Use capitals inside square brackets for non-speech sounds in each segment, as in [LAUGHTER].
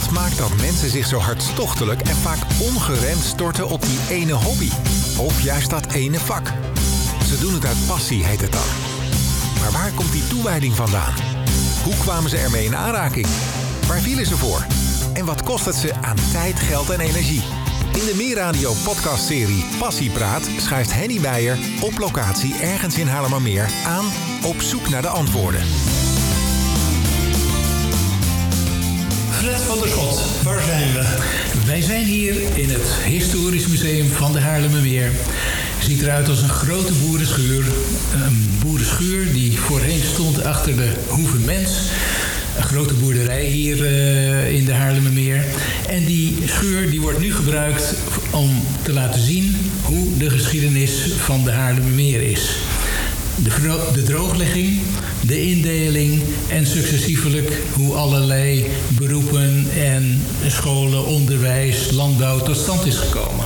Wat maakt dat mensen zich zo hartstochtelijk en vaak ongeremd storten op die ene hobby? Of juist dat ene vak? Ze doen het uit passie, heet het dan. Maar waar komt die toewijding vandaan? Hoe kwamen ze ermee in aanraking? Waar vielen ze voor? En wat kost het ze aan tijd, geld en energie? In de Meerradio podcastserie Passiepraat schuift Henny Meijer op locatie ergens in Haarlemmermeer aan op zoek naar de antwoorden. Van der Schot, waar zijn we? Wij zijn hier in het Historisch Museum van de Haarlemmermeer. Ziet eruit als een grote boerenschuur. Een boerenschuur die voorheen stond achter de Hoeve Mens. Een grote boerderij hier uh, in de Haarlemmermeer. En die schuur die wordt nu gebruikt om te laten zien hoe de geschiedenis van de Haarlemmermeer is. De, de, drooglegging, de indeling en successievelijk hoe allerlei beroepen en scholen, onderwijs, landbouw tot stand is gekomen.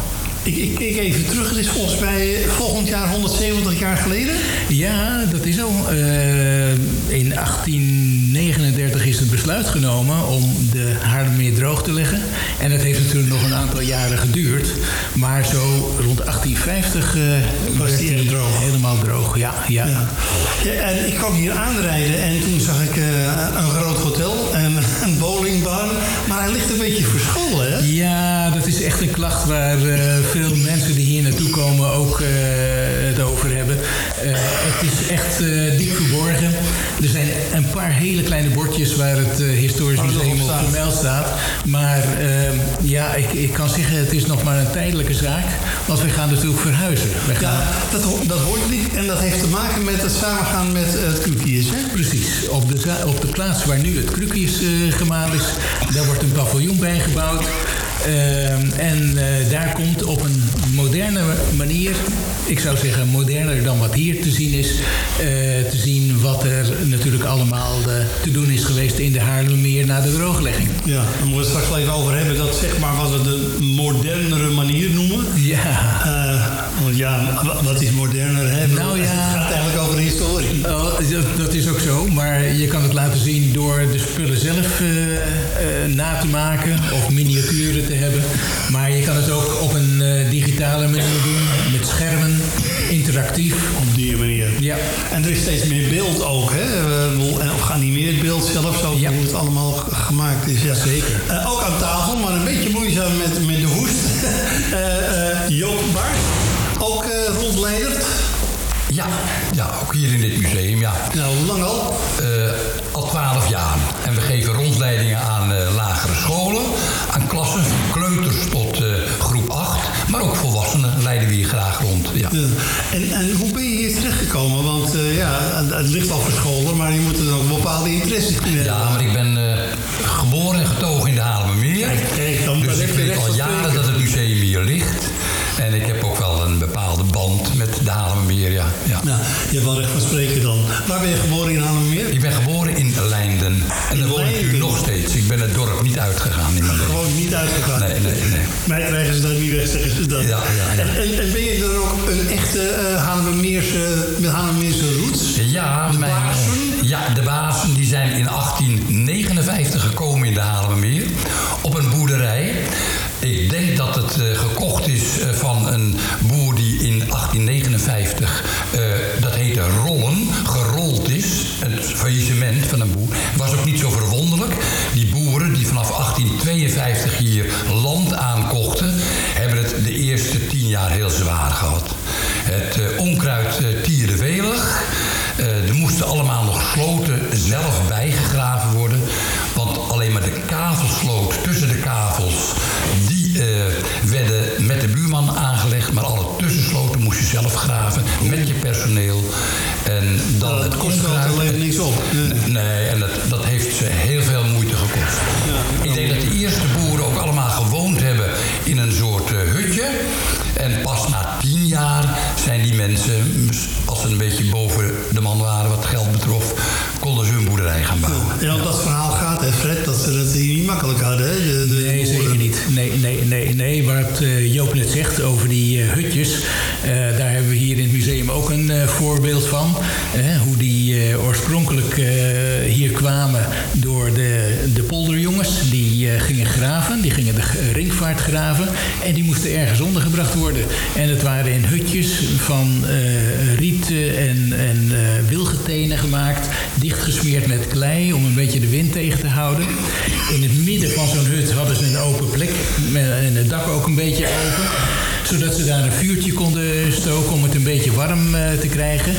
Ik, ik keek even terug. Het is volgens mij volgend jaar 170 jaar geleden. Ja, dat is al. Uh, in 1839 is het besluit genomen om de Haarlemmermeer droog te leggen. En dat heeft natuurlijk nog een aantal jaren geduurd. Maar zo rond 1850 uh, was die droog. helemaal droog. Ja, ja. ja. ja en ik kwam hier aanrijden en toen zag ik uh, een groot hotel en een bowlingbaan. Maar hij ligt een beetje verscholen, hè? Ja, dat is echt een klacht waar veel mensen die hier naartoe komen ook over hebben. Uh, het is echt uh, diep verborgen. Er zijn een paar hele kleine bordjes waar het Historisch Museum op vermeld staat. Maar ja, ik, ik kan zeggen, het is nog maar een tijdelijke zaak. Want we gaan natuurlijk verhuizen. We gaan... Ja, dat, dat hoort niet. En dat heeft te maken met het samengaan met het Krukius, hè? Precies. Op de, op de plaats waar nu het Krukius gemaakt is, daar wordt een paviljoen bijgebouwd. Uh, en uh, daar komt op een moderne manier, ik zou zeggen moderner dan wat hier te zien is, uh, te zien wat er natuurlijk allemaal uh, te doen is geweest in de Haarlemmermeer na de drooglegging. Ja, dan moeten we het straks even over hebben. Dat zeg maar wat we de modernere manier noemen. Ja. Want ja, wat is moderner? Hè? Nou ja. Het gaat eigenlijk over de historie. Oh, dat, is ook zo, maar je kan het laten zien door de spullen zelf na te maken of miniaturen te hebben. Maar je kan het ook op een uh, digitale manier doen, met schermen, interactief. Op die manier. Ja. En er is steeds meer beeld ook, hè? En geanimeerd beeld zelf, zo ja. hoe het allemaal gemaakt is. Ja. Zeker. Ook aan tafel, maar een beetje moeizaam met, met de hoest. [LAUGHS] Joop Bart, ook rondleiderd. Ja, ja, ook hier in dit museum, ja. Nou, hoe lang al? Uh, al twaalf jaar. En we geven rondleidingen aan uh, lagere scholen, aan klassen van kleuters tot groep 8. Maar ook volwassenen leiden we hier graag rond. Ja. ja. En, en hoe ben je hier terechtgekomen? Want ja, het ligt al voor scholen, maar je moet er ook bepaalde interesses in hebben. Ja, maar ik ben je hebt wel recht van spreken dan. Waar ben je geboren in Haarlemmermeer? Ik ben geboren in Leinden. En daar woon ik nu nog steeds. Ik ben het dorp niet uitgegaan in mijn leven. Gewoon niet uitgegaan? Nee, nee, nee. Mij krijgen ze dat niet weg, zeggen ze dat. Ja, ja, ja. En, en, en, ben je dan ook een echte uh, Haarlemmermeerse, met Haarlemmermeerse roots? Ja. De mijn, Baarsen? Ja, de Baarsen die zijn in 1859 werden met de buurman aangelegd. Maar alle tussensloten moest je zelf graven met je personeel. En dan nou, het kost alleen niks op. Nee, nee en dat, dat heeft ze heel veel moeite gekost. Ja, ik denk dat de eerste boeren ook allemaal gewoond hebben in een soort uh, hutje. En pas na tien jaar zijn die mensen, als ze een beetje boven de man waren wat geld betrof, konden ze hun boerderij gaan bouwen. Ja, want dat verhaal gaat, hè Fred, dat ze het hier niet makkelijk hadden. Hè? De, de nee, zeker niet. Nee, nee, nee, nee. Wat uh, Joop net zegt over die uh, hutjes, uh, daar hebben we hier in het museum ook een voorbeeld van. hoe die oorspronkelijk hier kwamen door de, de polderjongens, die gingen graven. Die gingen de ringvaart graven. En die moesten ergens ondergebracht worden. En het waren in hutjes van rieten en, en wilgetenen gemaakt. Dichtgesmeerd met klei om een beetje de wind tegen te houden. In het midden van zo'n hut hadden ze een open plek. En het dak ook een beetje open zodat ze daar een vuurtje konden stoken om het een beetje warm uh, te krijgen.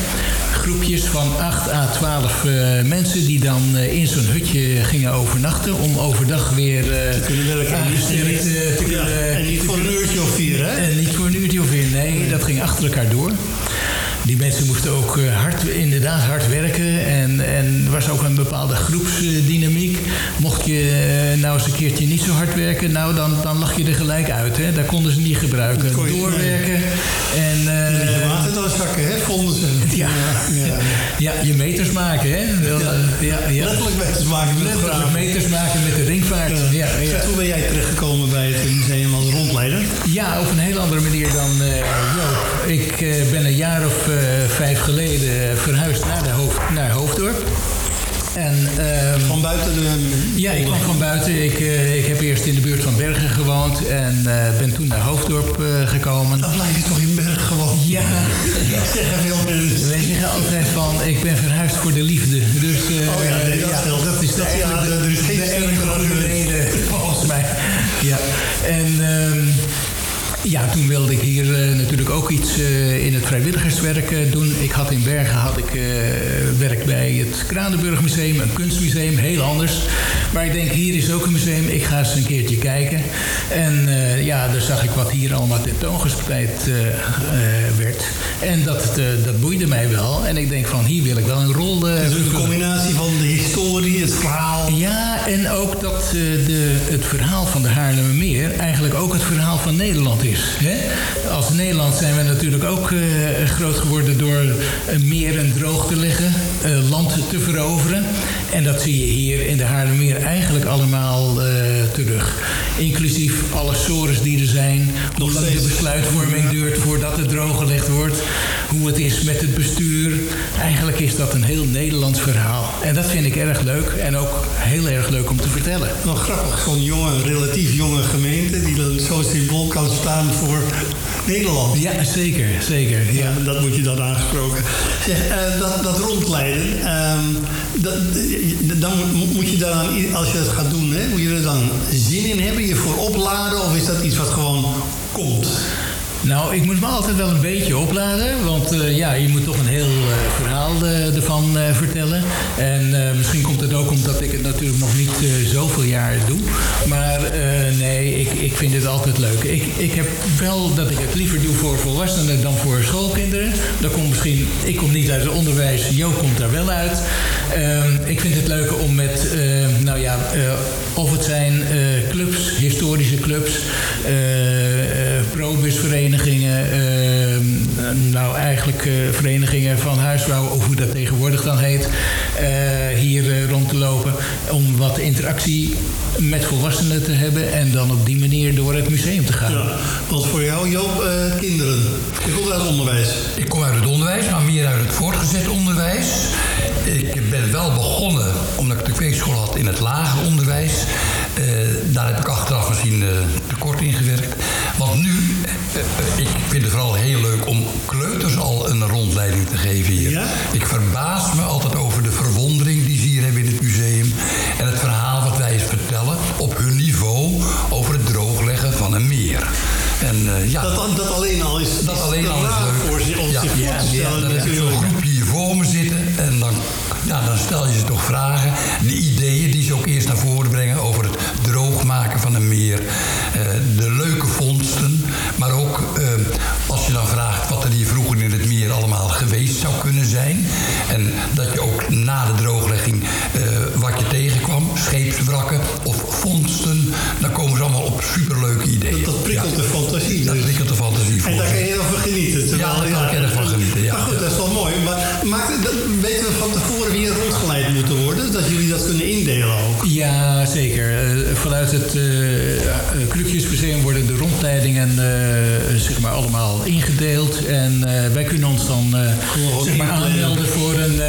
Groepjes van 8 à 12 uh, mensen die dan uh, in zo'n hutje gingen overnachten om overdag weer te kunnen werken. te ja, kunnen... En niet voor een uurtje of vier, hè? En niet voor een uurtje of vier, nee. dat ging achter elkaar door. Die mensen moesten ook hard, inderdaad hard werken. En, en er was ook een bepaalde groepsdynamiek. Mocht je nou eens een keertje niet zo hard werken, nou dan, dan lag je er gelijk uit. Hè? Daar konden ze niet gebruiken. Doorwerken. En, uh, Je water dan zakken, hè? Vonden ze. [LAUGHS] ja, ja. ja, je meters maken, hè? Ja. eh, ja. Letterlijk meters maken Letterlijk meters maken met de ringvaart. Ja, Hoe ben jij terechtgekomen bij het museum als rondleider? Ja, op een heel andere manier dan eh, Joop. Ik eh, ben een jaar of eh, vijf geleden verhuisd naar, de hoofd, naar Hoofddorp. En, ehm, Van buiten de... ja, ik kwam van buiten. Ik, eh, ik heb eerst in de buurt van Bergen gewoond en eh, ben toen naar Hoofddorp eh, gekomen. Dan blijf je toch in Berg gewoon. Ja, [LAUGHS] Ik zeg er veel mensen. wij zeggen altijd van, ik ben verhuisd voor de liefde. Dus Oh ja, nee, dat geldt. dat is de Dat- ja, eigenlijk de, is enige reden, [LAUGHS] volgens mij. Ja, en... ehm, ja, toen wilde ik hier eh, natuurlijk ook iets eh, in het vrijwilligerswerk eh, doen. Ik had in Bergen had ik, werk bij het Kranenburg Museum, een kunstmuseum, heel anders. Maar ik denk, hier is ook een museum, ik ga eens een keertje kijken. En eh, ja, daar zag ik wat hier allemaal tentoongespreid eh, eh, werd. En dat, dat boeide mij wel. En ik denk van, hier wil ik wel een rol Het is een combinatie van de historie, het verhaal. Ja, en ook dat de, het verhaal van de Haarlemmermeer eigenlijk ook het verhaal van Nederland is. Hè? Als Nederland zijn we natuurlijk ook groot geworden door eh, meren droog te leggen, land te veroveren. En dat zie je hier in de Haarlemmermeer eigenlijk allemaal eh, terug. Inclusief alle sores die er zijn, hoe lang de besluitvorming duurt voordat het drooggelegd wordt, hoe het is met het bestuur. Eigenlijk is dat een heel Nederlands verhaal. En dat vind ik erg leuk en ook heel erg leuk om te vertellen. Wel grappig, zo'n jonge, relatief jonge gemeente die dan zo symbool kan staan voor Nederland. Ja, zeker, zeker. Ja. Ja, dat moet je dan aangesproken. Zeg, eh, dat, dat rondleiden, ehm, dat, dan mo- moet je daar als je dat gaat doen, hè, moet je er dan zin in hebben, je voor opladen, of is dat iets wat gewoon komt? Nou, ik moet me altijd wel een beetje opladen. Want eh, ja, je moet toch een heel eh, verhaal eh, ervan vertellen. En misschien komt het ook omdat ik het natuurlijk nog niet zoveel jaar doe. Maar nee, ik, ik vind het altijd leuk. Ik, ik heb wel dat ik het liever doe voor volwassenen dan voor schoolkinderen. Dat komt misschien, ik kom niet uit het onderwijs, Jo komt daar wel uit. Ehm, ik vind het leuk om met, nou ja, of het zijn clubs, historische clubs, probusverenigingen, eh, nou eigenlijk eh, verenigingen van huisvrouwen, of hoe dat tegenwoordig dan heet, eh, hier eh, rond te lopen. Om wat interactie met volwassenen te hebben en dan op die manier door het museum te gaan. Ja, want voor jou, Joop, eh, kinderen. Je komt uit het onderwijs. Ik kom uit het onderwijs, maar meer uit het voortgezet onderwijs. Ik ben wel begonnen, omdat ik de kweekschool had, in het lager onderwijs. Eh, daar heb ik achteraf misschien eh, tekort in gewerkt. Want nu, eh, ik vind het vooral heel leuk om kleuters al een rondleiding te geven hier. Ja? Ik verbaas me altijd over de verwondering die ze hier hebben in het museum. En het verhaal wat wij eens vertellen op hun niveau over het droogleggen van een meer. En ja, Dat, dat alleen al is, dat is alleen al is leuk. voor zich om ja, zich voor ja, stellen dan heb je zo'n groepje hier voor me zitten en dan, ja, dan stel je ze toch vragen. De Dat jullie dat kunnen indelen ook? Ja, zeker. Uh, vanuit het Krukjesmuseum worden de rondleidingen zeg maar allemaal ingedeeld. En wij kunnen ons dan zeg maar aanmelden voor een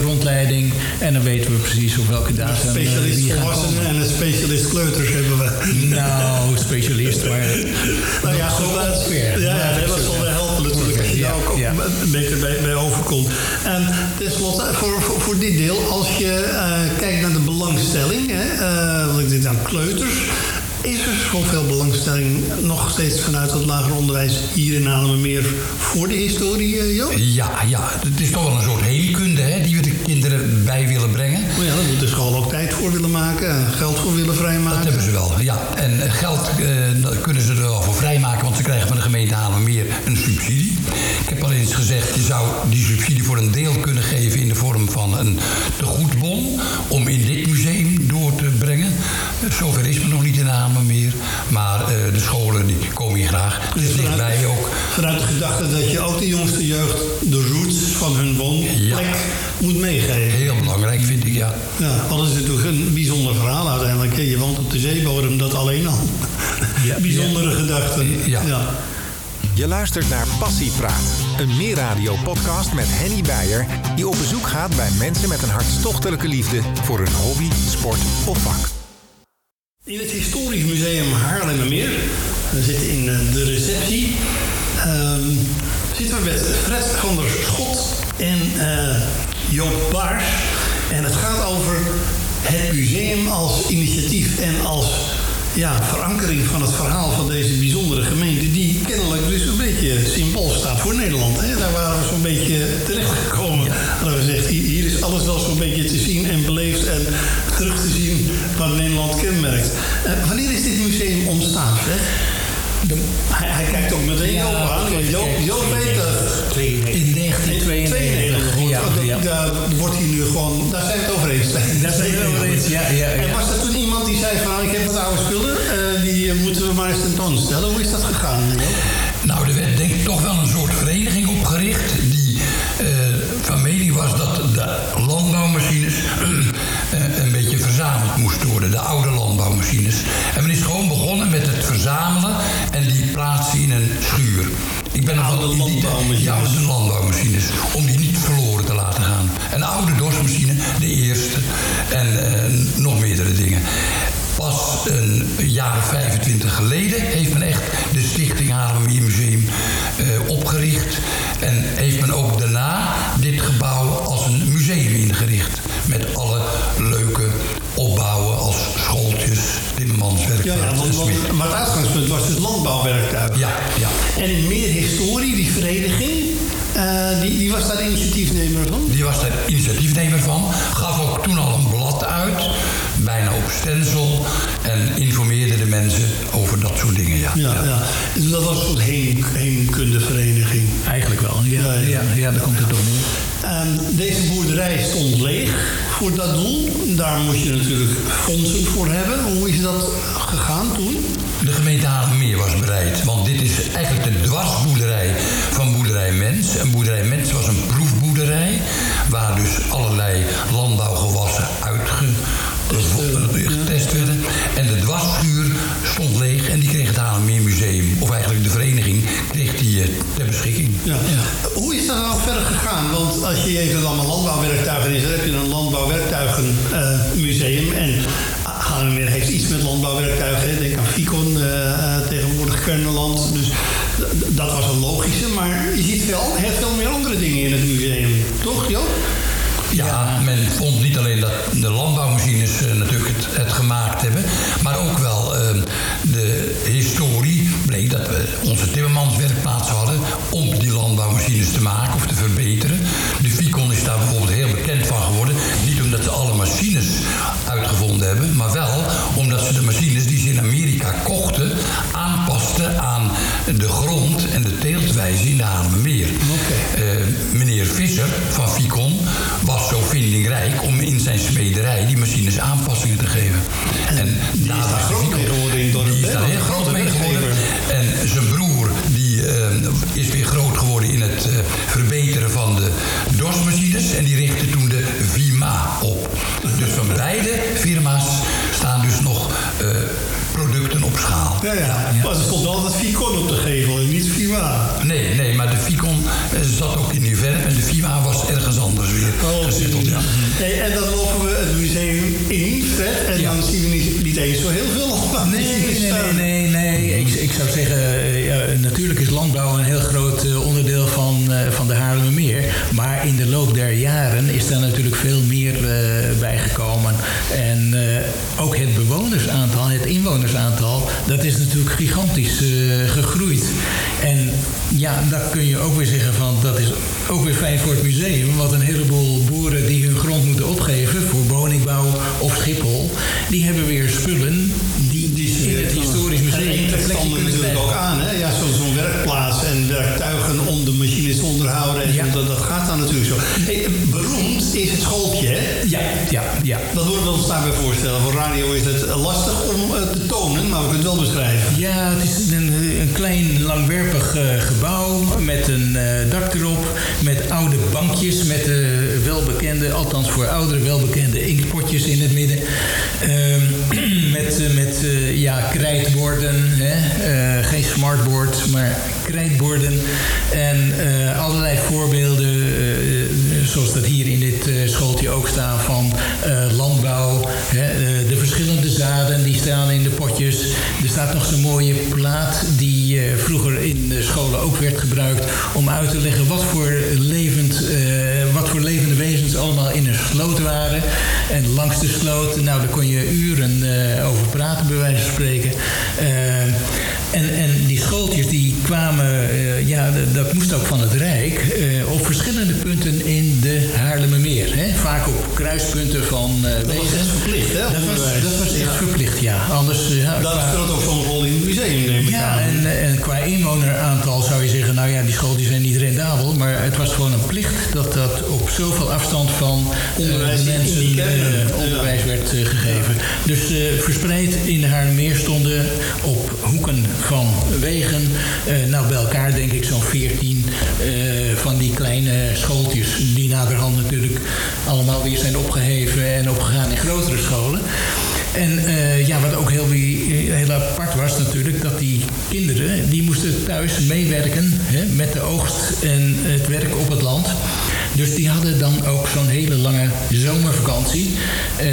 rondleiding. En dan weten we precies op welke datum Een specialist volwassenen en een specialist kleuters hebben we. Nou, specialist, maar... [LAUGHS] nou ja, goed, ja, ja, dat ja. een beetje bij, bij overkomt. En tenslotte, voor, voor, voor dit deel, als je kijkt naar de belangstelling, hè, uh, ik dit aan kleuters, is er zoveel belangstelling nog steeds vanuit het lager onderwijs hier in meer voor de historie, uh, Jo? Ja, ja, het is toch wel een soort heelkunde hè, die we de kinderen bij willen brengen. Ja, moet de school ook tijd voor willen maken en geld voor willen vrijmaken. Dat hebben ze wel, ja. En geld uh, kunnen ze er wel voor vrijmaken, want ze krijgen van de gemeente meer een subsidie. Ik heb al eens gezegd, je zou die subsidie voor een deel kunnen geven in de vorm van een tegoedbon om in dit museum door te brengen. Zover is me nog niet in de meer. Maar uh, de scholen die komen hier graag. Dus ligt bij ook. Vanuit de gedachte dat je ook de jongste jeugd de roots van hun woonplek moet meegeven. Heel belangrijk vind ik, ja. Ja, dat is natuurlijk een bijzonder verhaal uiteindelijk. Je woont op de zeebodem, dat alleen al. Ja, [LAUGHS] Bijzondere gedachte. ja. ja. Je luistert naar Passiepraat, een meerradio-podcast met Henny Beijer... die op bezoek gaat bij mensen met een hartstochtelijke liefde voor een hobby, sport of vak. In het Historisch Museum Haarlemmermeer, we zitten in eh, de receptie, uh, zitten we met Fred van der Schot en uh, Joop Baars. En het gaat over het museum als initiatief en als ja, verankering van het verhaal van deze bijzondere gemeente... die kennelijk dus een beetje symbool staat voor Nederland. Hè? Daar waren we zo'n beetje terechtgekomen. Ja. Hadden we gezegd, hier is alles wel zo'n beetje te zien en beleefd... en terug te zien wat Nederland kenmerkt. Uh, wanneer is dit museum ontstaan, hè? hij, hij, kijkt ook meteen ja, Joop aan. Joop, Joop weet dat. Daar wordt hier nu gewoon... Daar zijn we het over eens. Daar zijn we het over eens, ja, ja, En was er toen iemand die zei van... ik heb wat oude spullen, uh, die moeten we maar eens tentoonstellen. Hoe is dat gegaan? Nou, er werd denk ik toch wel een soort vereniging opgericht... die uh, van mening was dat de landbouwmachines uh, [CLEARS THROAT] een beetje verzameld moesten worden. De oude landbouwmachines. En men is gewoon begonnen met het verzamelen en die plaatsen in een schuur. Ik ben oude landbouwmachines. Ja, de landbouwmachines. Om die niet verloren te laten gaan. Een oude dorsmachine, de eerste. En uh, nog meerdere dingen. Pas een jaar of 25 geleden heeft men echt de Stichting Haarlemmermeer Museum uh, opgericht. En heeft men ook daarna dit gebouw als een museum ingericht. Met alle leuke opbouwen als schooltjes, timmermanswerk. Ja, ja want, maar het uitgangspunt was dus landbouwwerktuig. Ja, ja. En meer historie, die vereniging, uh, die, die was daar initiatiefnemer van? Die was daar initiatiefnemer van. Gaf ook toen al een blad uit, bijna op stencil. En informeerde de mensen over dat soort dingen, ja. Ja, ja. Dus dat was een soort heen, heenkundevereniging? Eigenlijk wel, ja. Ja, ja. daar komt het toch neer. Um, deze boerderij stond leeg voor dat doel. Daar moest je natuurlijk fondsen voor hebben. Hoe is dat gegaan toen? De gemeente Haarlemmermeer was bereid. Want dit is eigenlijk de dwarsboerderij van boerderij Mens. En boerderij Mens was een proefboerderij... waar dus allerlei landbouwgewassen uitge getest werden. En de dwarsschuur stond leeg en die kreeg het meer Museum, of eigenlijk de vereniging, kreeg die uh, ter beschikking. Ja. ja. Hoe is dat nou verder gegaan? Want als je even allemaal landbouwwerktuigen is, dan heb je een landbouwwerktuigenmuseum. Uh, en Haarlemmermeer heeft iets met landbouwwerktuigen. Denk aan Ficon, uh, tegenwoordig Kernland. Dus dat was een logische. Maar je ziet veel, heel veel meer andere dingen in het museum. Toch, Joop? Ja, men vond niet alleen dat de landbouwmachines uh, natuurlijk het, het, gemaakt hebben, maar ook wel uh, de historie bleek dat we onze timmermanswerkplaats hadden om die landbouwmachines te maken of te verbeteren. De Ficon is daar bijvoorbeeld heel bekend van geworden. Niet omdat ze alle machines uitgevonden hebben, maar wel aanpassingen te geven. En daar is groot geworden Die is daar heel groot mee geworden. En zijn broer die, eh, is weer groot geworden in het eh, verbeteren van de dorsmachines. En die richtte toen de VIMA op. Dus van beide firma's staan dus nog... Eh, producten op schaal. Ja, ja. ja. Maar altijd Vicon op de gevel en niet Vima? Nee, nee, maar de Vicon zat ook in die verf en de Vima was ergens anders weer oh, gezitteld. Ja. Nee, en dan lopen we het museum en Ja. dan zien we niet, niet eens zo heel veel op. Nee, nee, nee, nee, nee. Ik, ik zou zeggen, eh, ja, natuurlijk is landbouw een heel groot eh, onderdeel van, eh, van de Haarlemmermeer. Maar in de loop der jaren is daar natuurlijk veel meer eh, bijgekomen. En ook het bewonersaantal, het inwonersaantal, dat is natuurlijk gigantisch gegroeid. En ja, daar kun je ook weer zeggen van, dat is ook weer fijn voor het museum. Want een heleboel boeren die hun grond moeten opgeven voor of Schiphol, die hebben weer spullen die, Die in het historisch museum dan kunnen natuurlijk ook aan, hè? Ja, zo- zo'n werkplaats en werktuigen om de machines te onderhouden. En Ja. dat, dat gaat dan natuurlijk zo. Hey, beroemd is het schooltje, hè? Ja, ja, ja. Dat moeten we ons daarbij voorstellen. Voor radio is het lastig om eh, te tonen, maar we kunnen het wel beschrijven. Ja, het is een, een klein langwerpig eh, gebouw met een eh, dak erop, met oude bankjes, met de welbekende, althans voor ouderen welbekende inktpotjes in het midden. Ehm, [CLEARS THROAT] met eh, met eh, ja, krijtborden, hè? Eh, geen smartboard, maar krijtborden. En allerlei voorbeelden, zoals dat hier in dit schooltje ook staan, van landbouw. Hè? de verschillende zaden die staan in de potjes. Er staat nog zo'n mooie plaat die vroeger in de scholen ook werd gebruikt om uit te leggen wat voor, levend, voor levende wezens allemaal in een sloot waren. En langs de sloot, nou daar kon je uren eh, over praten bij wijze van spreken. Eh, en, en die schooltjes die kwamen, eh, ja, dat moest ook van het Rijk, op verschillende punten in de Haarlemmermeer. Hè? Vaak op kruispunten van eh Dat was wegen. verplicht, hè? Dat was, onderwijs. dat was echt Ja. verplicht, ja. Anders, eh, ja, Dat speelt ook zo'n rol in het museum, neem ik ja, aan. en, en qua inwoneraantal zou je zeggen, nou ja, die school die zijn niet rendabel, maar het was gewoon een plicht dat dat op zoveel afstand van eh, Onderwijs de in mensen onderwijs werd gegeven. Dus verspreid in de Haarlemmeer stonden op hoeken van wegen, nou bij elkaar denk ik zo'n 14 eh, van die kleine schooltjes, die naderhand natuurlijk allemaal weer zijn opgeheven en opgegaan in grotere scholen. En eh, ja, wat ook heel, heel apart was natuurlijk, dat die kinderen, die moesten thuis meewerken hè, met de oogst en het werk op het land. Dus die hadden dan ook zo'n hele lange zomervakantie eh,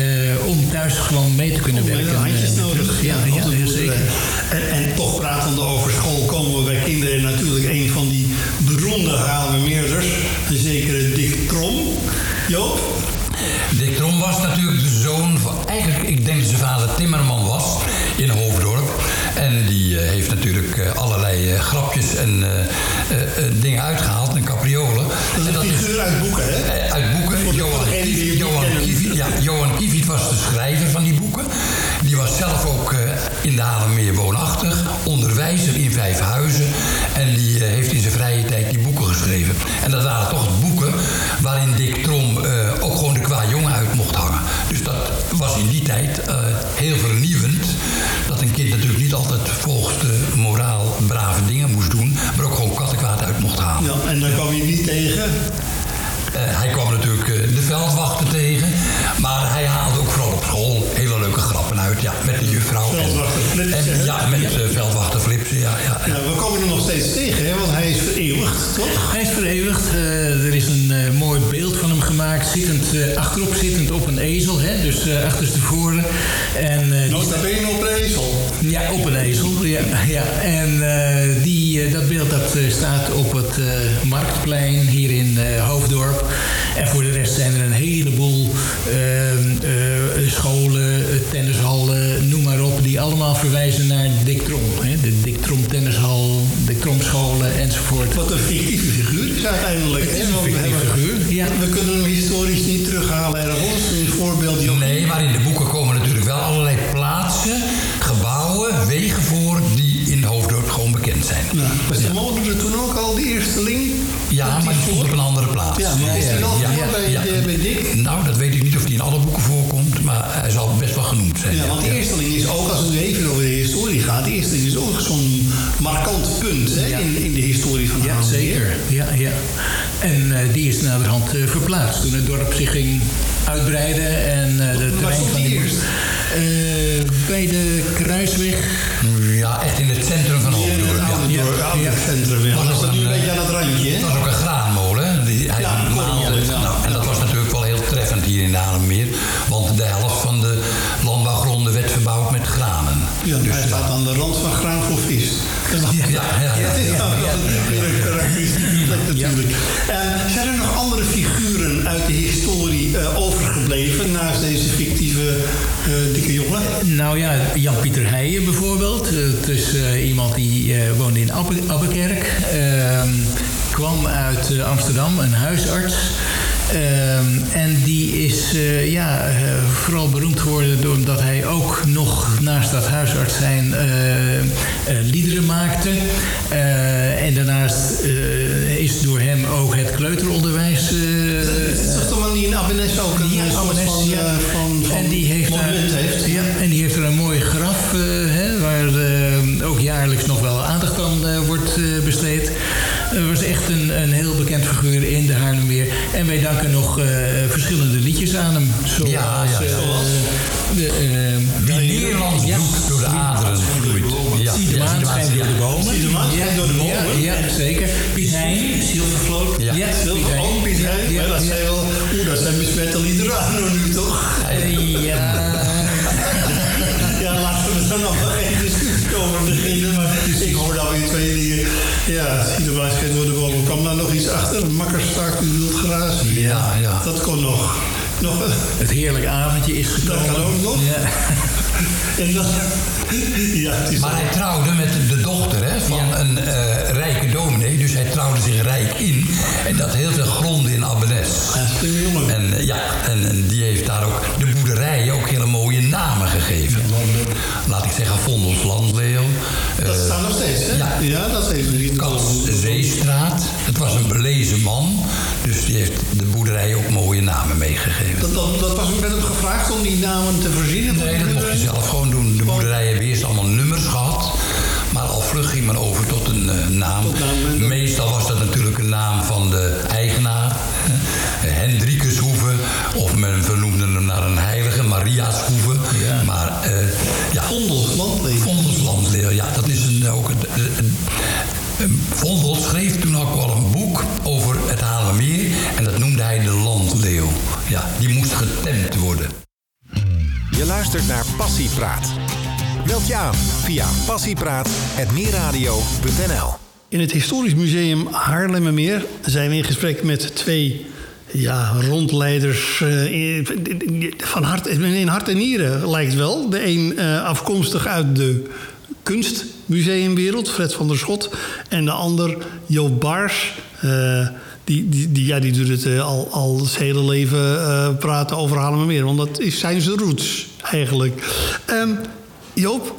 om thuis gewoon mee te kunnen Om, werken. handjes eh, nodig. Ja, ja, zeker. En, en toch pratende over school komen we bij kinderen natuurlijk een van die beroemde Haarlemmermeerders. Een zekere Dick Trom. Joop? Dick Trom was natuurlijk de zoon van... Eigenlijk, ik denk dat zijn vader timmerman was in Hoofddorp. En die eh, heeft natuurlijk eh, allerlei eh, grapjes en dingen uitgehaald en capriolen. Dat en is uit boeken, hè? Uit boeken. Johan, Johan, ja, Johan was de schrijver van die boeken. Was zelf ook eh, in de Haarlemmermeer woonachtig. Onderwijzer in Vijfhuizen. En die eh, heeft in zijn vrije tijd die boeken geschreven. En dat waren toch boeken waarin Dick Trom eh, ook gewoon de qua jongen uit mocht hangen. Dus dat was in die tijd heel vernieuwend. Dat een kind natuurlijk niet altijd volgens de moraal brave dingen moest doen. Maar ook gewoon kattenkwaad uit mocht halen. Ja, en daar kwam je niet tegen. Hij kwam natuurlijk de veldwachten tegen. Maar hij haalde ook vooral uit. Ja, met de juffrouw. En- Veldwachter Flipsen, en? Ja, met eh, veldwachter Flipsen. Ja, ja. Ja, we komen er nog steeds tegen, hè? Want hij is vereeuwigd, toch? Hij is vereeuwigd. Eh, er is een eh, mooi beeld van hem gemaakt, zittend, eh, achterop zittend op een ezel, hè, dus uh, achterstevoren. En, eh, die Nota bene op de ezel. Ja, op een ezel. Ja, ja. En eh, die, dat beeld dat, staat op het eh, Marktplein hier in eh, Hoofddorp. En voor de rest zijn er een heleboel ehm, eh, scholen, eh, tennishallen, noem maar op... die allemaal verwijzen naar Dick Trom. Hè? De Dick Trom tennishal, Dick Trom scholen enzovoort. Wat een fictieve figuur is uiteindelijk. Het is hè? een Want we fictieve hebben- figuur, ja. We kunnen hem historisch niet terughalen ergens. Een voorbeeld die Nee, maar in de boeken komen natuurlijk wel allerlei plaatsen, gebouwen, wegen voor die in Hoofddorp gewoon bekend zijn. Nou, was de er toen ook al, de eersteling? Ja, maar die stond op een andere plaats. Ja, maar is die bij, de- bij hij zal best wel genoemd zijn. Ja, want de eersteling is ook, als het nu even over de historie gaat, de eersteling is ook zo'n markant punt hè, Ja. in, in de historie van Ja, Haarlemmermeer. zeker. Ja, ja. En eh, die is naderhand eh, verplaatst toen het dorp zich ging uitbreiden. En, de Waar stond die eerst? bij de Kruisweg. Ja, echt in het centrum van Hoofddorp. Ja, ja, ja, het centrum. Ja. Dat is nu een beetje aan het randje, hè? Dat was ook een graanmolen. Die, hij Ja, maalde. ja. Nou, en dat was natuurlijk wel heel treffend hier in de. Ja, Dus, hij staat aan de rand van graan voor vis. Dat is ja, ja, dat natuurlijk zijn er nog andere figuren uit de historie eh, overgebleven naast deze fictieve eh, dikke jongen? Nou ja, Jan-Pieter Heijen bijvoorbeeld. Eh, Het is iemand die woonde in Abbe Abbekerk. Ehm, kwam uit Amsterdam, een huisarts. Ehm, en die is eh, ja, eh, vooral beroemd geworden doordat hij ook nog naast dat huisarts zijn eh, liederen maakte. En daarnaast is door hem ook het kleuteronderwijs eh, Is dat toch wel die in Abbenes ook een ja, van, ja. van, van en die heeft, daar, monument heeft? Ja, en die heeft er een mooi graf, hè, waar ook jaarlijks nog wel aandacht aan wordt besteed. Wij danken nog eh, verschillende liedjes aan hem. Zoals, Ja, ja, eh, zoals? de, eh, Wie Nederlands Ja. door de aderen vloeit. Ja, Zie de ja, maan schijnt door de bomen. Zie de maan schijnt door de bomen. Ja, ja zeker. Piet Hein. Zilvervloot. Ja. Ja, Hein. Oh, Piet Hein. Ja, Ja, dat ja. zijn wel... Oeh, dat zijn besmette liederen aan nu toch? Eh, Ja, Ja, laten we dan nog geen discussie over beginnen. Maar ik hoor dan weer twee dingen. Ja, waarschijnlijk door de bomen. Kwam daar nog iets achter? Makker staakt u wild grazen. Ja, ja. Dat kon nog. nog het heerlijke avondje is gekomen. Dat kan ook nog. Ja. [LAUGHS] en dan, ja, het is Maar hij trouwde met de dochter hè, van een eh, rijke dominee. Dus hij trouwde zich rijk in. En dat heel veel gronden in Abbenes. Ja, slimme jongen. En eh, ja, en, en die heeft daar ook de ook hele mooie namen gegeven. Laat ik zeggen, Vondels Landleeuw. dat eh, staat nog steeds, hè? ja. ja dat me niet Kans Zeestraat. Het was een belezen man. Dus die heeft de boerderij ook mooie namen meegegeven. Dat, dat, dat was ook net op gevraagd om die namen te verzinnen. Nee, dat mocht je zelf gewoon doen. De boerderijen hebben eerst allemaal nummers gehad. Maar al vlug ging men over tot een eh, naam. Tot naam? Meestal was dat natuurlijk een naam van de eigenaar. Eh, Hendrikushoeve. Of men vernoemde hem naar een heilige, Mariashoeve. Maar eh ja, Vondels, landleven. Vondels Landleeuw, ja, dat is een, ook een, een, een- Vondel schreef toen ook wel een boek over het Haarlemmermeer. En dat noemde hij de Landleeuw. Ja, die moest getemd worden. Je luistert naar Passiepraat. Meld je aan via passiepraat.meerradio.nl In het Historisch Museum Haarlemmermeer zijn we in gesprek met twee ja, rondleiders eh, van hart, in hart en nieren lijkt wel. De een eh, afkomstig uit de kunstmuseumwereld, Fred van der Schot. En de ander Joop Baars. eh, die, die, die, ja, die doet het al, al zijn hele leven praten over Haarlemmermeer. Want dat is, zijn zijn roots eigenlijk. Ehm, Joop,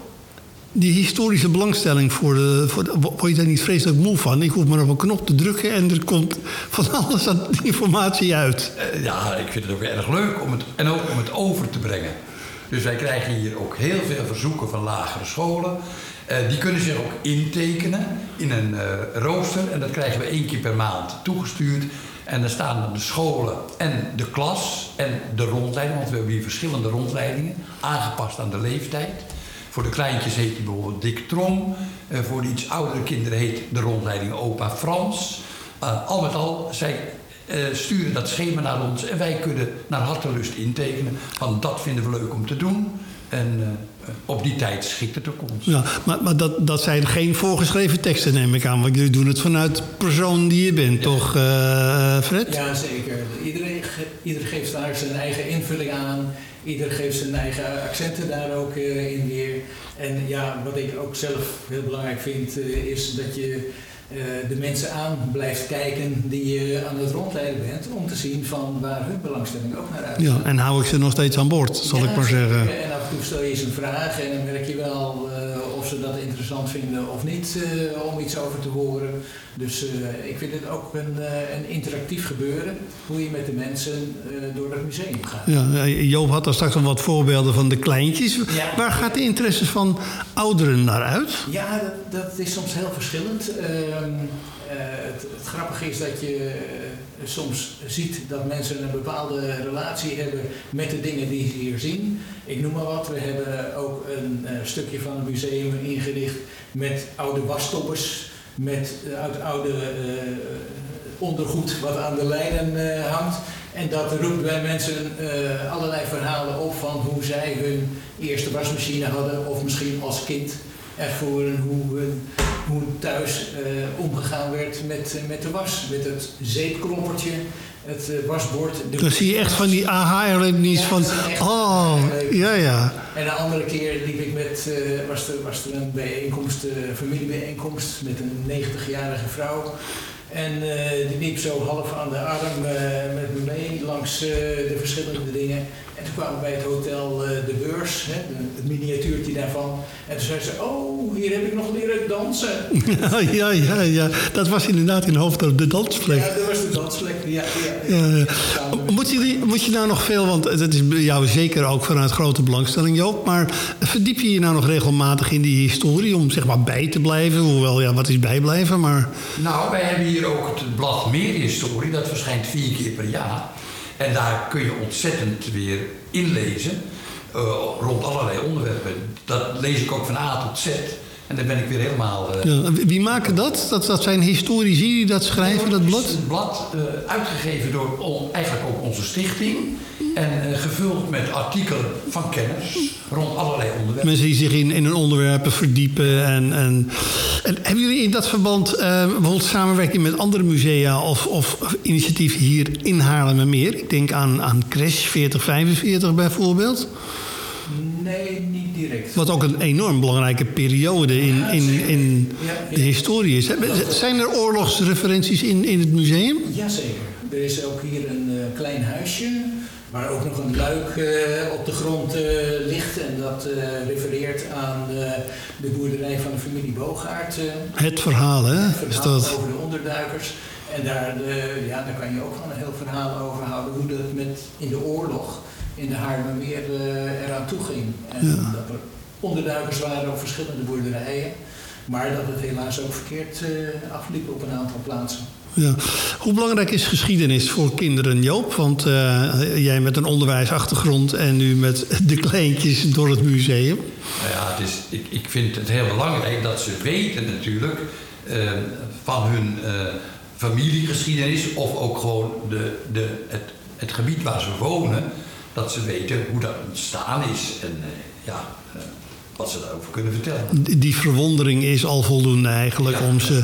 die historische belangstelling voor de, voor Word je daar niet vreselijk moe van? Ik hoef maar op een knop te drukken en er komt van alles aan informatie uit. Eh, Ja, ik vind het ook erg leuk om het, en ook om het over te brengen. Dus wij krijgen hier ook heel veel verzoeken van lagere scholen. Eh, die kunnen zich ook intekenen in een eh, rooster. En dat krijgen we één keer per maand toegestuurd. En dan staan dan de scholen en de klas en de rondleiding. Want we hebben hier verschillende rondleidingen, aangepast aan de leeftijd. Voor de kleintjes heet die bijvoorbeeld Dick Trom. Eh, voor de iets oudere kinderen heet de rondleiding Opa Frans. Eh, al met al, zij eh, sturen dat schema naar ons en wij kunnen naar hartelust intekenen. Van dat vinden we leuk om te doen. En eh, op die tijd schikt het ook ons. Ja, maar maar dat, dat zijn geen voorgeschreven teksten, neem ik aan. Want jullie doen het vanuit de persoon die je bent, toch, eh, Fred? Ja, zeker. Iedereen, ge- ieder geeft daar zijn eigen invulling aan. Ieder geeft zijn eigen accenten daar ook eh, in weer. En ja, wat ik ook zelf heel belangrijk vind, is dat je eh, de mensen aan blijft kijken die je aan het rondleiden bent. Om te zien van waar hun belangstelling ook naar uit. Ja, en hou ik ze nog steeds aan boord, zal Ja, ik maar zeggen. En af en toe stel je eens een vraag en dan merk je wel eh, of ze dat interessant vinden of niet eh, om iets over te horen. Dus eh, ik vind het ook een, een interactief gebeuren, hoe je met de mensen door het museum gaat. Ja, Joop had daar straks al wat voorbeelden van de kleintjes. Ja. Waar gaat de interesse van ouderen naar uit? Ja, dat, dat is soms heel verschillend. Ehm, het, het, grappige is dat je soms ziet dat mensen een bepaalde relatie hebben met de dingen die ze hier zien. Ik noem maar wat, we hebben ook een stukje van het museum ingericht met oude wasstoppers, met uit oude ondergoed wat aan de lijnen hangt. En dat roept bij mensen allerlei verhalen op van hoe zij hun eerste wasmachine hadden of misschien als kind ervoeren hoe, hoe thuis uh, omgegaan werd met, met de was. Met het zeepkloppertje, het uh, wasbord. Dan zie je echt van die aha-erlevenis van, oh, ja ja. En een andere keer liep ik met, was, er, was er een bijeenkomst, familiebijeenkomst met een 90-jarige vrouw. En uh, die liep zo half aan de arm uh, met me mee langs uh, de verschillende dingen. En toen kwamen we bij het hotel De Beurs, hè, het miniatuurtje daarvan. En toen zei ze, oh, hier heb ik nog leren dansen. [LAUGHS] ja, ja, ja. Dat was inderdaad in Hoofddorp de dansplek. Ja, dat was de dansplek, ja. ja, ja, ja. Moet, je, moet je nou nog veel, want dat is bij jou zeker ook vanuit grote belangstelling, Joop. Maar verdiep je je nou nog regelmatig in die historie om zeg maar bij te blijven? Hoewel, ja, wat is bijblijven, maar... Nou, wij hebben hier ook het blad Meerhistorie. Dat verschijnt vier keer per jaar. En daar kun je ontzettend weer inlezen uh, rond allerlei onderwerpen. Dat lees ik ook van A tot Z. En dan ben ik weer helemaal... Uh... Ja, wie maken dat? dat? Dat zijn historici die dat schrijven, dat blad? Het blad uh, uitgegeven door eigenlijk ook onze stichting. En uh, gevuld met artikelen van kennis rond allerlei onderwerpen. Mensen die zich in, in hun onderwerpen verdiepen. En, en, en hebben jullie in dat verband bijvoorbeeld samenwerking met andere musea of, of initiatieven hier in Haarlemmermeer? Ik denk aan, aan Crash 4045 bijvoorbeeld. Nee, niet direct. Wat ook een enorm belangrijke periode in, in, in de historie is. Zijn er oorlogsreferenties in, in het museum? Jazeker. Er is ook hier een uh, klein huisje waar ook nog een luik uh, op de grond uh, ligt. En dat refereert aan de boerderij van de familie Boogaard. het verhaal, hè? Het verhaal is dat... over de onderduikers. En daar, ja, daar kan je ook gewoon een heel verhaal over houden. Hoe dat met in de oorlog in de Haarlemmermeer uh, eraan toe ging. En dat er onderduikers waren op verschillende boerderijen. Maar dat het helaas ook verkeerd uh, afliep op een aantal plaatsen. Ja. Hoe belangrijk is geschiedenis voor kinderen, Joop? Want uh, jij met een onderwijsachtergrond en nu met de kleintjes door het museum. Nou ja, het is, ik, ik vind het heel belangrijk dat ze weten natuurlijk uh, van hun familiegeschiedenis... of ook gewoon de, de, het, het gebied waar ze wonen dat ze weten hoe dat ontstaan is en uh, ja, uh, wat ze daarover kunnen vertellen. Die verwondering is al voldoende eigenlijk om, ze, ja.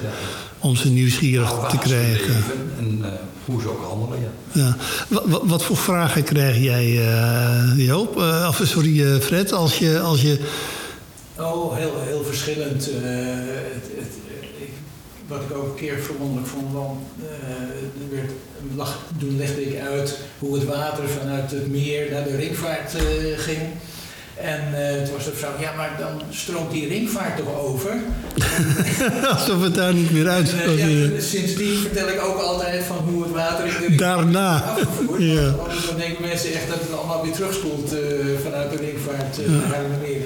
om ze nieuwsgierig nou, te krijgen. en uh, hoe ze ook handelen, ja. ja. Wat, wat, voor vragen krijg jij, Joop? of sorry, Fred, als je... Als je... Oh, heel, heel verschillend. Het, het, wat ik ook een keer verwonderlijk vond, want uh, werd, lag, toen legde ik uit hoe het water vanuit het meer naar de ringvaart uh, ging. En uh, toen was de vrouw, ja, maar dan stroomt die ringvaart toch over? [LAUGHS] Alsof het daar niet meer uit uh, ja, Sindsdien vertel ik ook altijd van hoe het water in de Daarna. afgevoerd. Ja. Want dan denken mensen echt dat het allemaal weer terugspoelt vanuit de ringvaart naar de meer.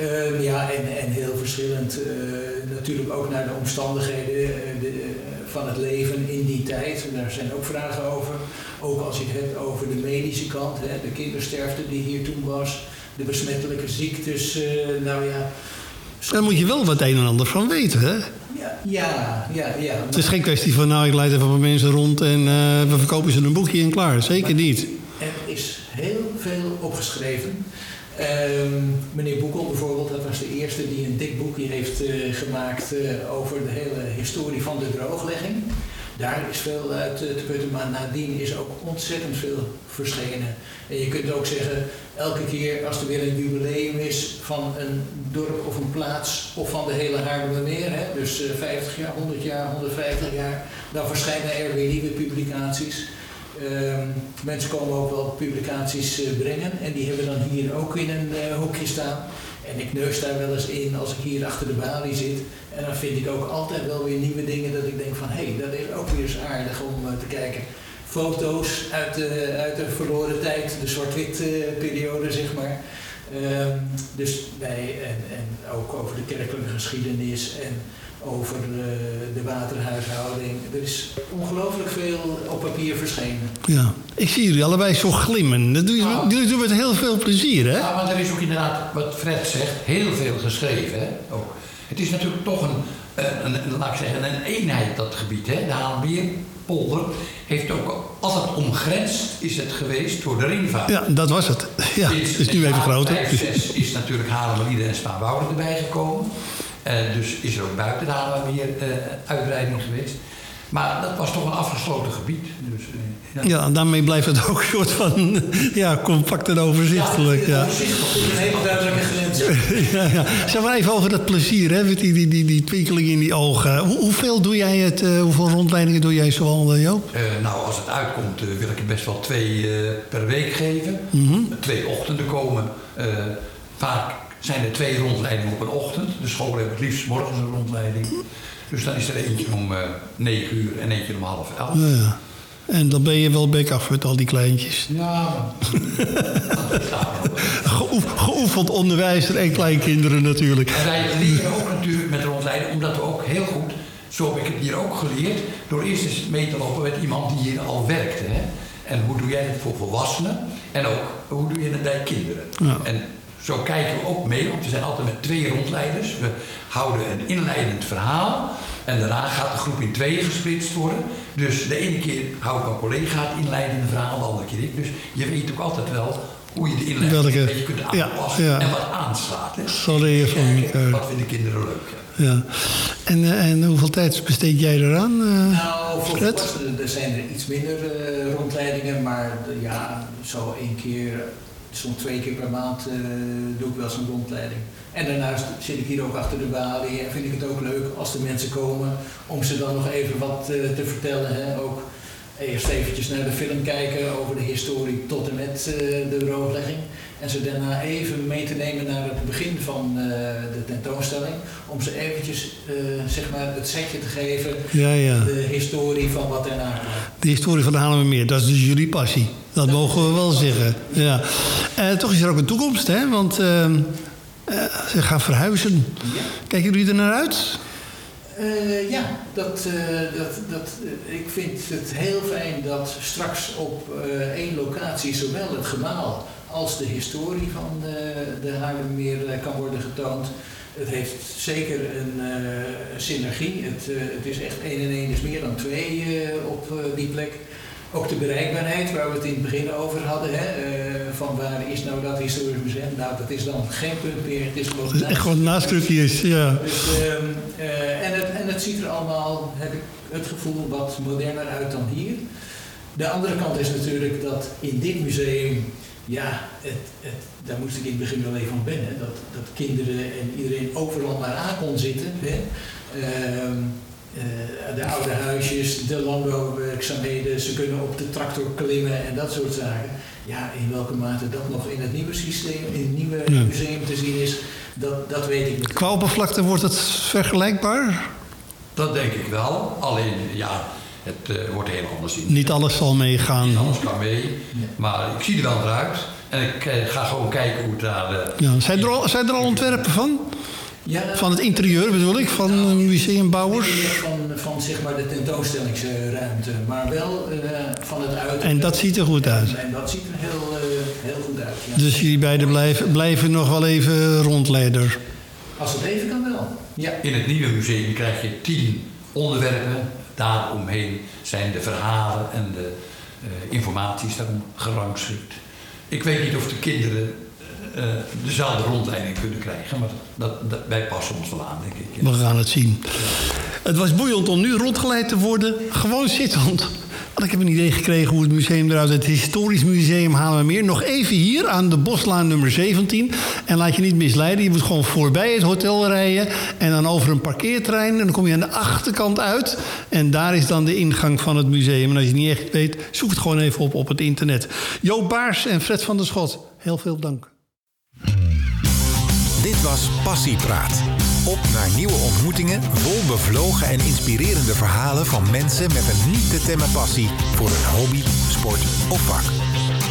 Uh, ja, en, en heel verschillend. Uh, natuurlijk ook naar de omstandigheden uh, de, van het leven in die tijd. En daar zijn ook vragen over. Ook als je het hebt over de medische kant, hè, de kindersterfte die hier toen was, de besmettelijke ziektes. nou ja. Daar moet je wel wat een en ander van weten, hè? Ja, ja, ja. ja. Het is geen kwestie van, nou, ik leid even wat mensen rond en we verkopen ze een boekje en klaar. Zeker niet. Er is heel veel opgeschreven. Um, meneer Boekel bijvoorbeeld, dat was de eerste die een dik boekje heeft uh, gemaakt uh, over de hele historie van de drooglegging. Daar is veel uit uh, te putten, maar nadien is ook ontzettend veel verschenen. En je kunt ook zeggen, elke keer als er weer een jubileum is van een dorp of een plaats of van de hele Haarlemmermeer, dus 50 jaar, 100 jaar, 150 jaar, dan verschijnen er weer nieuwe publicaties. Uh, mensen komen ook wel publicaties uh, brengen en die hebben dan hier ook in een uh, hoekje staan. En ik neus daar wel eens in als ik hier achter de balie zit. En dan vind ik ook altijd wel weer nieuwe dingen dat ik denk van hé, hey, dat is ook weer eens aardig om uh, te kijken. Foto's uit de, uit de verloren tijd, de zwart-wit periode zeg maar. Um, dus wij, en, en ook over de kerkelijke geschiedenis en over de waterhuishouding. Er is ongelooflijk veel op papier verschenen. Ja. Ik zie jullie allebei zo glimmen. Dat doe je, Nou. jullie doen met heel veel plezier, hè? Ja, maar er is ook inderdaad, wat Fred zegt, heel veel geschreven. Hè? Ook. Het is natuurlijk toch een, eh, een, een, laat ik zeggen, een eenheid, dat gebied. Hè? De Haalmeerpolder heeft ook altijd omgrensd is het geweest door de ringvaart. Ja, dat was het. Ja, het is nu even groter. 2006 is natuurlijk Haarlemmerlieden en Spaanwouden erbij gekomen. Eh, dus is er ook buiten de Haarlemmermeer eh uitbreiding geweest. Maar dat was toch een afgesloten gebied. Dus, eh, Ja, en daarmee blijft het ook een soort van [LAUGHS] ja, compact en overzichtelijk. Ja. Overzichtelijk, een hele duidelijke grens. [LAUGHS] Ja, ja. Zeg maar even over dat plezier, hè, die, die, die, die twinkeling in die ogen. Hoe, hoeveel doe jij het, hoeveel rondleidingen doe jij zoal, eh, Joop? Nou, als het uitkomt, wil ik er best wel twee per week geven. Twee ochtenden komen. Vaak zijn er twee rondleidingen op een ochtend. De school heeft het liefst morgens een rondleiding. Dus dan is er eentje om eh 9 uur en eentje om half elf. Ja. En dan ben je wel bek af met al die kleintjes. [LAUGHS] Ja, Geoef, geoefend onderwijzer en kleinkinderen natuurlijk. En wij leren ook natuurlijk met rondleiden, omdat we ook heel goed, zo heb ik het hier ook geleerd, door eerst eens mee te lopen met iemand die hier al werkte. Hè? En hoe doe jij het voor volwassenen? En ook, hoe doe je het bij kinderen? Ja. En zo kijken we ook mee, want we zijn altijd met twee rondleiders. We houden een inleidend verhaal. En daarna gaat de groep in tweeën gesplitst worden. Dus de ene keer houdt mijn collega het inleidende verhaal, de andere keer ik. Dus je weet ook altijd wel hoe je de inleiding Welke- een beetje kunt aanpassen. ja. En wat aanslaat. Hè? Zo leer je van Kijken, elkaar. Wat vinden kinderen leuk? ja. Ja. En, eh, en hoeveel tijd besteed jij eraan? eh? Nou, voor Fred? volwassenen er zijn er iets minder eh, rondleidingen, maar ja, zo één keer, soms twee keer per maand eh, doe ik wel zo'n rondleiding. En daarnaast zit ik hier ook achter de balie en vind ik het ook leuk als de mensen komen om ze dan nog even wat eh, te vertellen. Hè? Ook eerst eventjes naar de film kijken over de historie tot en met eh, de drooglegging. En ze daarna even mee te nemen naar het begin van de tentoonstelling. Om ze eventjes zeg maar het setje te geven Ja, ja. de historie van wat kwam. De historie van de Haarlemmermeer, dat is dus jullie passie. Dat mogen we wel zeggen. Ja. Eh, toch is er ook een toekomst, hè? Want eh, ze gaan verhuizen. Kijken jullie er naar uit? Eh, ja, dat, dat, dat, ik vind het heel fijn dat straks op één locatie zowel het gemaal als de historie van de, eh, kan worden getoond. Het heeft zeker een synergie. Het, het is echt één en één is meer dan twee op die plek. Ook de bereikbaarheid, waar we het in het begin over hadden. Hè, eh, van waar is nou dat historisch museum? Nou, dat is dan geen punt meer. Het is gewoon echt gewoon naastkrukjes, ja. dus, ehm, eh, en, het, en het ziet er allemaal, heb ik het gevoel, wat moderner uit dan hier. De andere kant is natuurlijk dat in dit museum, ja, het, het, daar moest ik in het begin wel even van wennen. Dat, dat kinderen en iedereen overal maar aan kon zitten. Hè. Ehm, eh, de oude huisjes, de landbouwwerkzaamheden, ze kunnen op de tractor klimmen en dat soort zaken. Ja, in welke mate dat nog in het nieuwe systeem, in het nieuwe Ja. museum te zien is, dat, dat weet ik niet. Qua oppervlakte wordt het vergelijkbaar? Dat denk ik wel. Alleen, ja, het eh, wordt heel anders in. Niet alles zal meegaan. Niet alles kan mee. Maar ik zie er wel naar uit. En ik eh, ga gewoon kijken hoe het daar... eh, Ja. Zijn, er al, zijn er al ontwerpen van? Ja, Van het interieur bedoel ik, van eh, museumbouwers? van, van zeg maar de tentoonstellingsruimte, maar wel eh, van het uiterlijk. En dat ziet er goed uit. En, en dat ziet er heel, eh, heel goed uit. Ja. Dus jullie beiden blijven, blijven nog wel even rondleider. Als het even kan wel. Ja. In het nieuwe museum krijg je tien onderwerpen. Daaromheen zijn de verhalen en de eh, informaties daarom gerangschikt. Ik weet niet of de kinderen eh, dezelfde rondleiding kunnen krijgen, maar dat, dat, wij passen ons wel aan, denk ik. ja. We gaan het zien. Het was boeiend om nu rondgeleid te worden, gewoon zittend. Want ik heb een idee gekregen hoe het museum eruit Het Historisch Museum Haarlemmermeer. Nog even hier aan de Boslaan nummer 17. En laat je niet misleiden, je moet gewoon voorbij het hotel rijden... en dan over een parkeerterrein. En dan kom je aan de achterkant uit. En daar is dan de ingang van het museum. En als je het niet echt weet, zoek het gewoon even op op het internet. Joop Baars en Fred van der Schot, heel veel dank. Dit was Passiepraat. Op naar nieuwe ontmoetingen, vol bevlogen en inspirerende verhalen van mensen met een niet te temmen passie voor een hobby, sport of vak.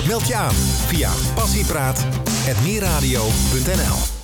Meld je aan via passiepraat.meerradio.nl